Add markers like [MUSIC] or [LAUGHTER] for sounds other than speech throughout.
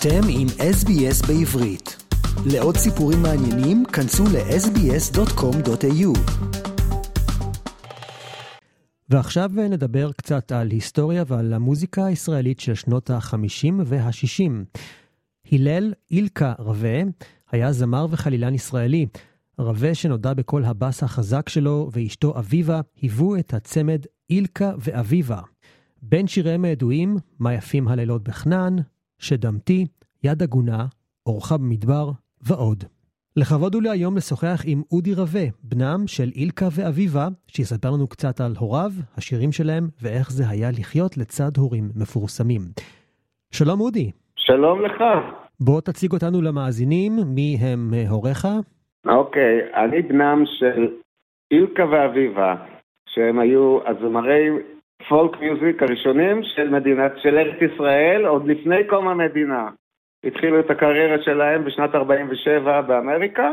אתם עם SBS בעברית. לעוד סיפורים מעניינים, כנסו ל-sbs.com.au. ועכשיו נדבר קצת על היסטוריה ועל המוזיקה הישראלית של שנות ה-50 וה-60. הלל אילקה רווה היה זמר וחלילן ישראלי. רווה שנודע בקול הבאס החזק שלו ואשתו אביבה היוו את הצמד אילקה ואביבה. בין שיריהם הידועים, מה יפים הלילות בחנן, שדמתי, יד עגונה, אורחה במדבר ועוד. לכבוד הוא לי היום לשוחח עם אודי רווה, בנם של אילקה ואביבה, שיספר לנו קצת על הוריו, השירים שלהם, ואיך זה היה לחיות לצד הורים מפורסמים. שלום אודי. שלום לך. בוא תציג אותנו למאזינים, מי הם הוריך? אוקיי, אני בנם של אילקה ואביבה, שהם היו הזמרי פולק מיוזיק הראשונים של מדינת, של ארץ ישראל, עוד לפני קום המדינה. התחילו את הקריירה שלהם בשנת 47' באמריקה.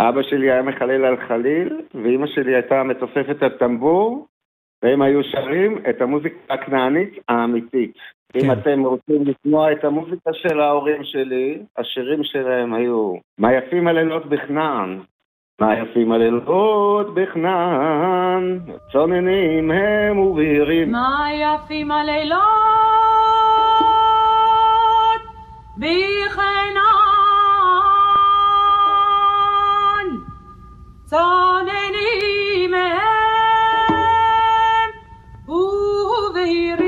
אבא שלי היה מחלל על חליל, ואימא שלי הייתה מתופפת הטמבור, והם היו שרים את המוזיקה הכנענית האמיתית. כן. אם אתם רוצים לשמוע את המוזיקה של ההורים שלי, השירים שלהם היו מה יפים הלילות בכנען, מה יפים הלילות בכנען, צוננים הם ובהירים. מה יפים הלילות בכנען, צוננים הם ההורים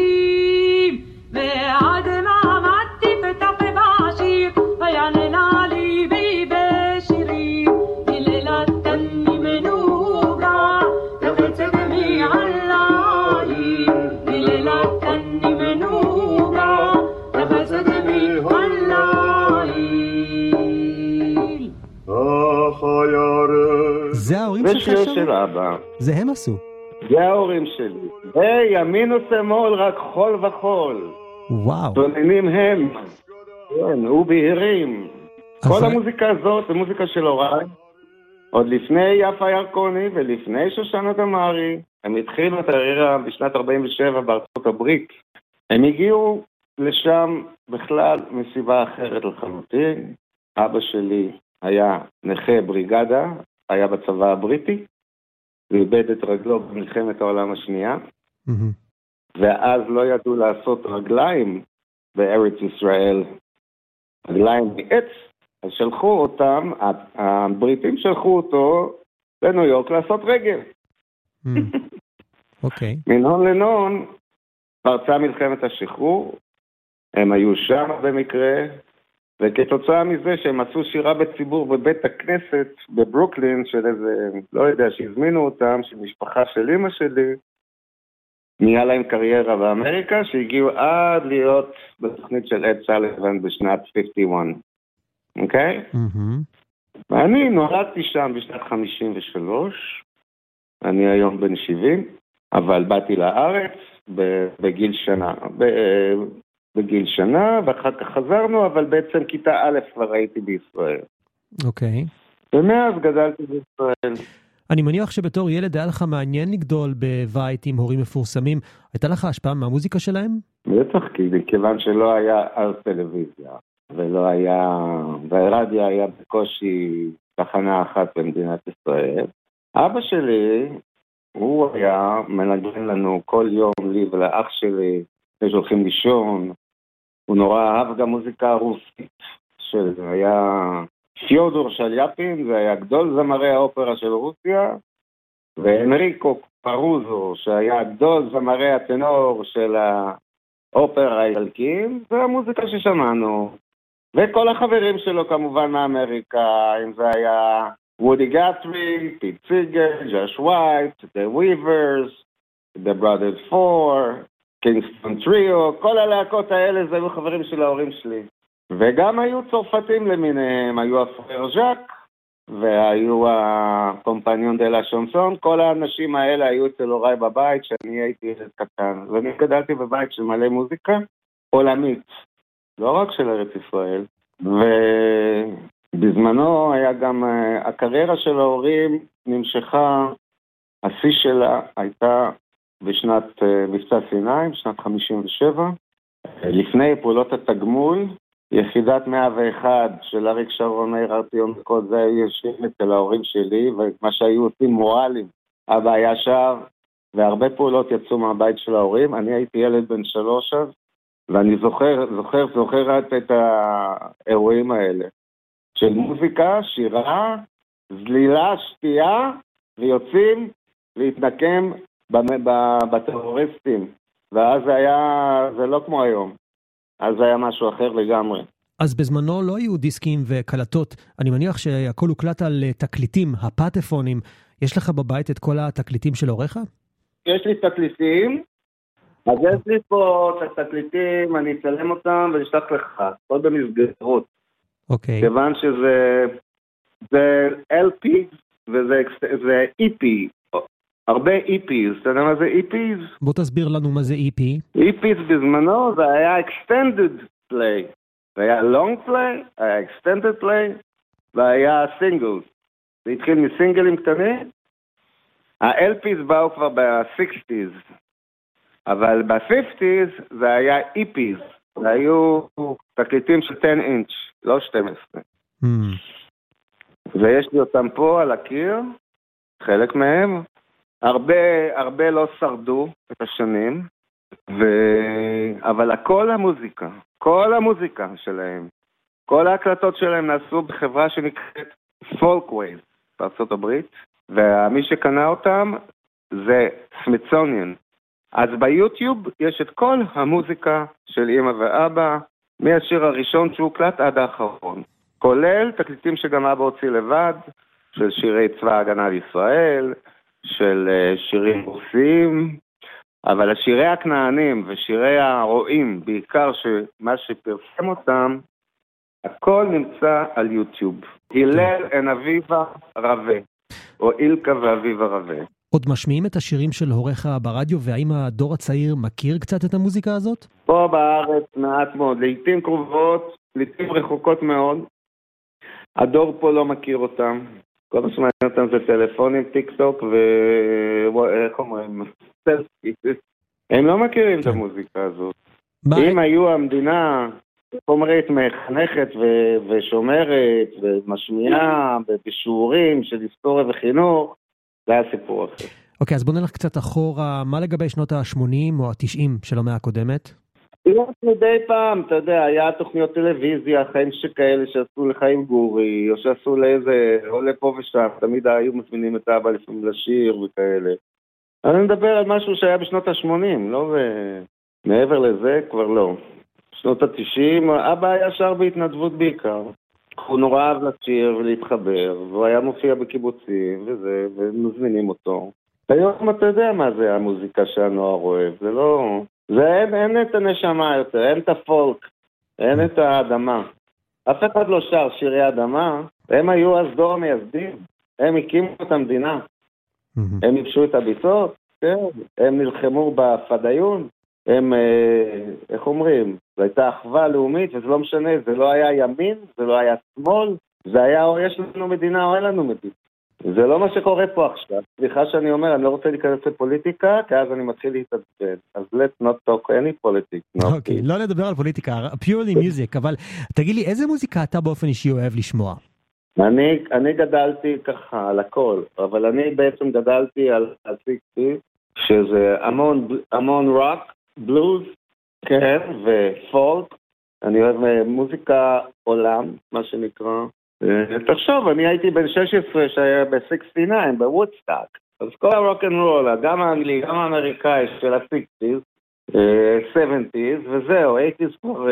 של אבא. זה הם עשו. זה ההורים שלי. היי, ימין ושמאל, רק חול וחול. וואו. צוננים הם. כן, ובהירים. כל המוזיקה הזאת זה מוזיקה של הוריי. עוד לפני יפה ירקוני ולפני שושנה דמארי. הם התחילו את הקריירה בשנת 47' בארצות הברית. הם הגיעו לשם בכלל מסיבה אחרת לחלוטין. אבא שלי היה נכה בריגדה, היה בצבא הבריטי, ואיבד את רגלו במלחמת העולם השנייה, ואז לא ידעו לעשות רגליים בארץ ישראל, רגליים מעץ, אז שלחו אותם, הבריטים שלחו אותו לניו יורק לעשות רגל. אוקיי. מנהון לנהון פרצה מלחמת השחרור, הם היו שם במקרה, וכתוצאה מזה שהם עשו שירה בציבור בבית הכנסת בברוקלין, של איזה, לא יודע, שהזמינו אותם, של משפחה של אימא שלי, נהיה להם קריירה באמריקה, שהגיעו עד להיות בתוכנית של אד סליבן בשנת 51, אוקיי? Okay? Mm-hmm. ואני נולדתי שם בשנת 53, אני היום בן 70, אבל באתי לארץ בגיל שנה, בגיל שנה, ואחר כך חזרנו, אבל בעצם כיתה א' כבר הייתי בישראל. אוקיי. Okay. ומאז גדלתי בישראל. אני מניח שבתור ילד היה לך מעניין לגדול בבית עם הורים מפורסמים. הייתה לך השפעה מהמוזיקה שלהם? בטח, כי מכיוון שלא היה אז טלוויזיה, ולא היה... והרדיו היה בקושי תחנה אחת במדינת ישראל. אבא שלי, הוא היה מנגן לנו כל יום, לי ולאח שלי, לפני שהולכים לישון, הוא נורא אהב גם מוזיקה רוסית, שזה היה פיודור שליאפין, זה היה גדול זמרי האופרה של רוסיה, והנריקו פרוזו, שהיה גדול זמרי הטנור של האופרה האיטלקיים, זה המוזיקה ששמענו. וכל החברים שלו כמובן מאמריקה, אם זה היה וודי גטרי, פיט סיגר, ג'וש וייט, The Weavers, The Brothers Four, Kingston Trio, כל הלהקות האלה זה היו חברים של ההורים שלי. וגם היו צרפתים למיניהם, היו ה Frères Jacques, והיו ה Compagnons de la Chanson, כל האנשים האלה היו אצל הוריי בבית כשאני הייתי ילד קטן. ואני גדלתי בבית של מלא מוזיקה עולמית, לא רק של ארץ ישראל. ובזמנו היה גם, הקריירה של ההורים נמשכה, השיא שלה הייתה בשנת מבצע סיני, בשנת 57, לפני פעולות התגמול, יחידת 101 של אריק שרון, מאיר ארטיון וכל זה היו יושבים אצל ההורים שלי, ומה שהיו עושים מורלים. אבא היה שר, והרבה פעולות יצאו מהבית של ההורים. אני הייתי ילד בן שלוש אז, ואני זוכר, זוכר, זוכר את האירועים האלה. של מוזיקה, שירה, זלילה, שתייה, ויוצאים להתנקם בטרוריסטים. ואז זה היה, זה לא כמו היום. אז זה היה משהו אחר לגמרי. אז בזמנו לא היו דיסקים וקלטות. אני מניח שהכל הוקלט על אה, תקליטים, הפטפונים. יש לך בבית את כל התקליטים של הוריך? יש לי תקליטים, אז יש לי פה את התקליטים, אני אצלם אותם ואשלח לך, הכל במסגרות. אוקיי. כיוון שזה זה LP וזה זה EP, הרבה EPs, אתה יודע מה זה EPs? בוא תסביר לנו מה זה EP. EPs בזמנו זה היה extended play, זה היה long play, היה extended play והיה singles. זה התחיל מסינגלים קטנים, ה-LPs באו כבר ב-60's, אבל ב-50's זה היה EPs, זה היו תקליטים של 10 אינץ', לא 12. Mm. ויש לי אותם פה על הקיר, חלק מהם. הרבה, הרבה לא שרדו את השנים, ו... אבל הכל המוזיקה, כל המוזיקה שלהם, כל ההקלטות שלהם נעשו בחברה שנקראת Folkways בארצות הברית, ומי שקנה אותם זה Smithsonian. אז ביוטיוב יש את כל המוזיקה של אימא ואבא, מהשיר הראשון שהוקלט עד האחרון. כולל תקליטים שגם אבא הוציא לבד, של שירי צבא ההגנה לישראל, של אה, שירים רוסיים, אבל השירי הכנענים ושירי הרועים, בעיקר שמה שפרסם אותם, הכל נמצא על יוטיוב. הלל עין אביבה רבה, או אילקה ואביבה רבה. עוד משמיעים את השירים של הוריך ברדיו, והאם הדור הצעיר מכיר קצת את המוזיקה הזאת? פה בארץ מעט מאוד, לעיתים קרובות, לעיתים רחוקות מאוד. הדור פה לא מכיר אותם. כל מה שמעניין אותם זה טלפונים, טיק טוק ואיך אומרים? הם לא מכירים את. המוזיקה הזאת. אם היו המדינה, חומרית מחנכת ושומרת ומשמיעה בשיעורים של היסטוריה וחינוך, זה היה סיפור אחר. אוקיי, אז בוא נלך קצת אחורה. מה לגבי שנות ה-80 או ה-90 של המאה הקודמת? מדי פעם, אתה יודע, היה תוכניות טלוויזיה, חיים שכאלה שעשו לחיים גורי, או שעשו לאיזה, או לפה ושם, תמיד היו מזמינים את אבא לפעמים לשיר וכאלה. אני מדבר על משהו שהיה בשנות ה-80, לא ו... מעבר לזה כבר לא. בשנות ה-90, אבא היה שר בהתנדבות בעיקר. הוא נורא אהב לשיר ולהתחבר, והוא היה מופיע בקיבוצים וזה, ומזמינים אותו. היום אתה יודע מה זה המוזיקה שהנוער אוהב, זה לא... זה אין, אין את הנשמה יותר, אין את הפולק, אין את האדמה. אף אחד לא שר שירי אדמה, הם היו אז דור המייסדים, הם הקימו את המדינה. הם ייבשו את הביצות, כן, הם נלחמו בפדאיון, הם, אה, איך אומרים, זו הייתה אחווה לאומית, וזה לא משנה, זה לא היה ימין, זה לא היה שמאל, זה היה או יש לנו מדינה או אין לנו מדינה. זה לא מה שקורה פה עכשיו. סליחה שאני אומר, אני לא רוצה להיכנס לפוליטיקה, כי אז אני מתחיל להתעצבן. אז let's not talk any politics. אוקיי, okay, לא נדבר על פוליטיקה, purely music, אבל תגיד לי, איזה מוזיקה אתה באופן אישי אוהב לשמוע? אני, אני גדלתי ככה על הכל, אבל אני בעצם גדלתי על ה sixties, שזה המון, המון רוק, בלוז, כן, ופולק. אני אוהב אה, מוזיקה עולם, מה שנקרא. אה, תחשוב, אני הייתי בן 16 שהיה ב-69, בוודסטאק. אז כל הרוק אנד רול, גם האנגלי, גם האמריקאי של ה-60's, 70's, וזהו, 80's כבר,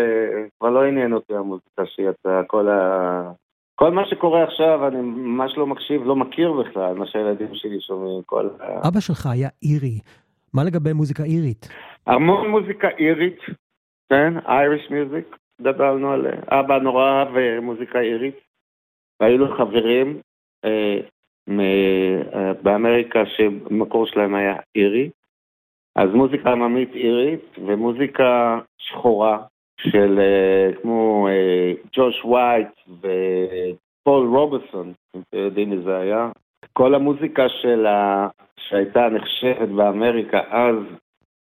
כבר לא עניין אותי המוזיקה שיצאה, כל ה... כל מה שקורה עכשיו, אני ממש לא מקשיב, לא מכיר בכלל מה שהילדים שלי שומעים. כל ה... אבא שלך היה אירי. מה לגבי מוזיקה אירית? המון מוזיקה אירית, כן, אייריש מיוזיק, גדלנו עליה. אבא נורא אהב אה, מוזיקה אירית. והיו חברים אה, מ, אה, באמריקה שמקור שלהם היה אירי. אז מוזיקה עממית אירית ומוזיקה שחורה של אה, כמו אה, ג'וש וייט ופול רובסון, אם אתם יודעים מי זה היה. כל המוזיקה שלה, שהייתה נחשבת באמריקה אז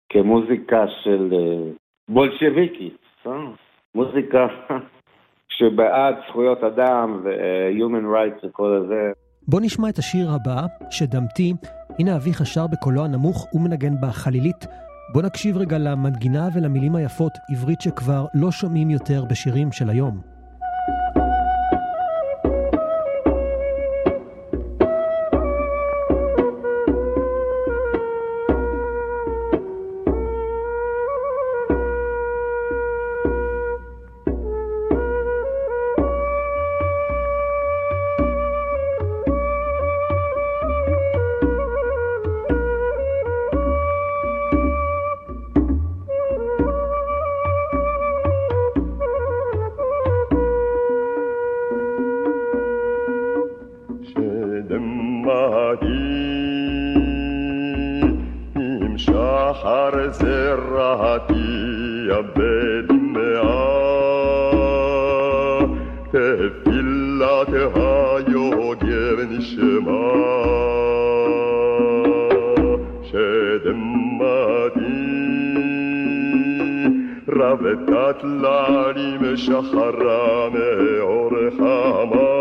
כמוזיקה של אה, בולשביקית, אה? מוזיקה שבעד זכויות אדם ו-human rights וכל הזה. בוא נשמע את השיר הבא, שדמתי, הנה אביך שר בקולו הנמוך ומנגן בחלילית. בוא נקשיב רגע למנגינה ולמילים היפות, עברית שכבר לא שומעים יותר בשירים של היום. אחר זרע תייבד מאה, תפילת היוגב נשמע. שדמתי רבתת לנים שחרה מאור חמה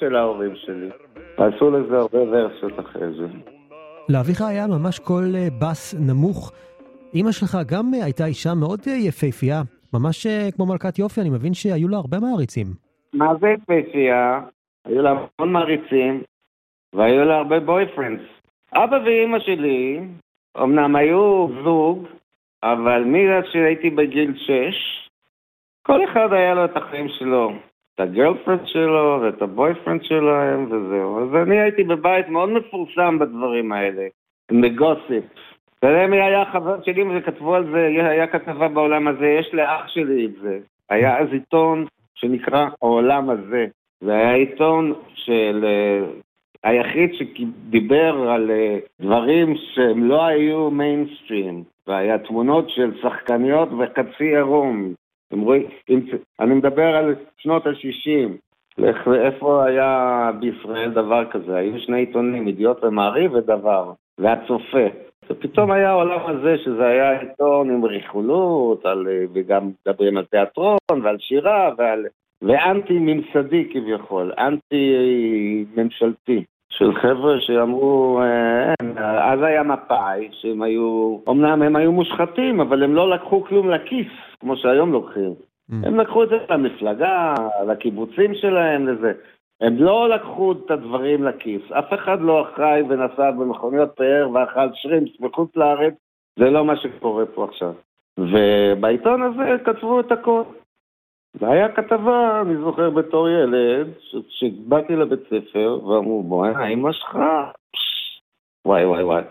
של ההורים שלי. עשו לזה הרבה ורסיות אחרי זה. לאביך היה ממש קול אה, בס נמוך. אימא שלך גם אה, הייתה אישה מאוד אה, יפהפייה, ממש כמו מלכת יופי, אני מבין שהיו לה הרבה מעריצים. מה זה יפהפייה? היו לה המון מעריצים, והיו לה הרבה boyfriends. אבא ואימא שלי, אמנם היו זוג, אבל מאז שהייתי בגיל 6, כל אחד היה לו את החיים שלו. את ה girlfriend שלו ואת ה boyfriend שלהם וזהו. אז אני הייתי בבית מאוד מפורסם בדברים האלה, יודע מי היה חבר שלי וכתבו על זה, היה כתבה בעולם הזה, יש לאח שלי את זה. היה אז עיתון שנקרא העולם הזה. זה היה עיתון של... אה, היחיד שדיבר על אה, דברים שהם לא היו מיינסטרים, והיה תמונות של שחקניות וחצי עירום. רואים, אני מדבר על שנות ה-60, איפה היה בישראל דבר כזה? היו שני עיתונים, ידיעות ומעריב ודבר, והצופה. ופתאום היה העולם הזה, שזה היה עיתון עם רכולות, על, וגם מדברים על תיאטרון ועל שירה ועל... ואנטי ממסדי כביכול, אנטי ממשלתי. של חבר'ה שאמרו, אה, אז היה מפא"י, שהם היו, אמנם הם היו מושחתים, אבל הם לא לקחו כלום לכיס, כמו שהיום לוקחים. Mm. הם לקחו את זה למפלגה, לקיבוצים שלהם, לזה. הם לא לקחו את הדברים לכיס. אף אחד לא אחראי ונסע במכוניות פאר ואכל שרימפס בחוץ לארץ, זה לא מה שקורה פה עכשיו. ובעיתון הזה כתבו את הכל. והיה כתבה, אני זוכר בתור ילד, שבאתי לבית ספר ואמרו, בוא'נה, אמא שלך, וואי וואי וואי.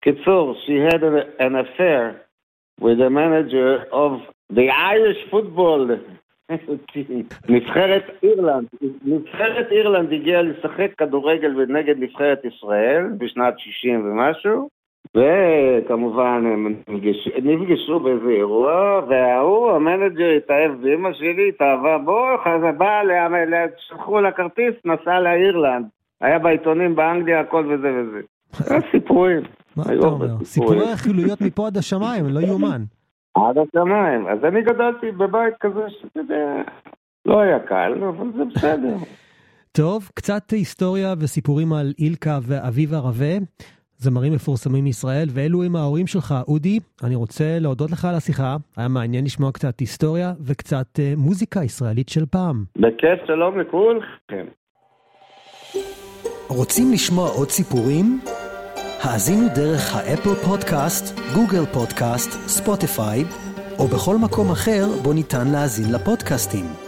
קיצור, she had an affair with the manager of the Irish football [LAUGHS] נבחרת אירלנד, נבחרת אירלנד הגיעה לשחק כדורגל נגד נבחרת ישראל בשנת 60 ומשהו וכמובן הם נפגש, נפגשו באיזה אירוע, וההוא, המנג'ר התאהב באמא שלי, התאהבה בו, אז בא, שלחו לה כרטיס, נסע לאירלנד. היה בעיתונים באנגליה, הכל וזה וזה. [LAUGHS] סיפורים. מה אתה אומר? סיפורי רכילויות מפה עד השמיים, לא יאומן. עד השמיים. אז אני גדלתי בבית כזה שאתה יודע, לא היה קל, אבל זה בסדר. [LAUGHS] טוב, קצת היסטוריה וסיפורים על אילקה ואביבה רווה. זמרים מפורסמים מישראל, ואלו הם ההורים שלך, אודי. אני רוצה להודות לך על השיחה, היה מעניין לשמוע קצת היסטוריה וקצת uh, מוזיקה ישראלית של פעם. בכיף, שלום לכולכם. רוצים לשמוע עוד סיפורים? האזינו דרך האפל פודקאסט, גוגל פודקאסט, ספוטיפיי, או בכל מקום אחר בו ניתן להאזין לפודקאסטים.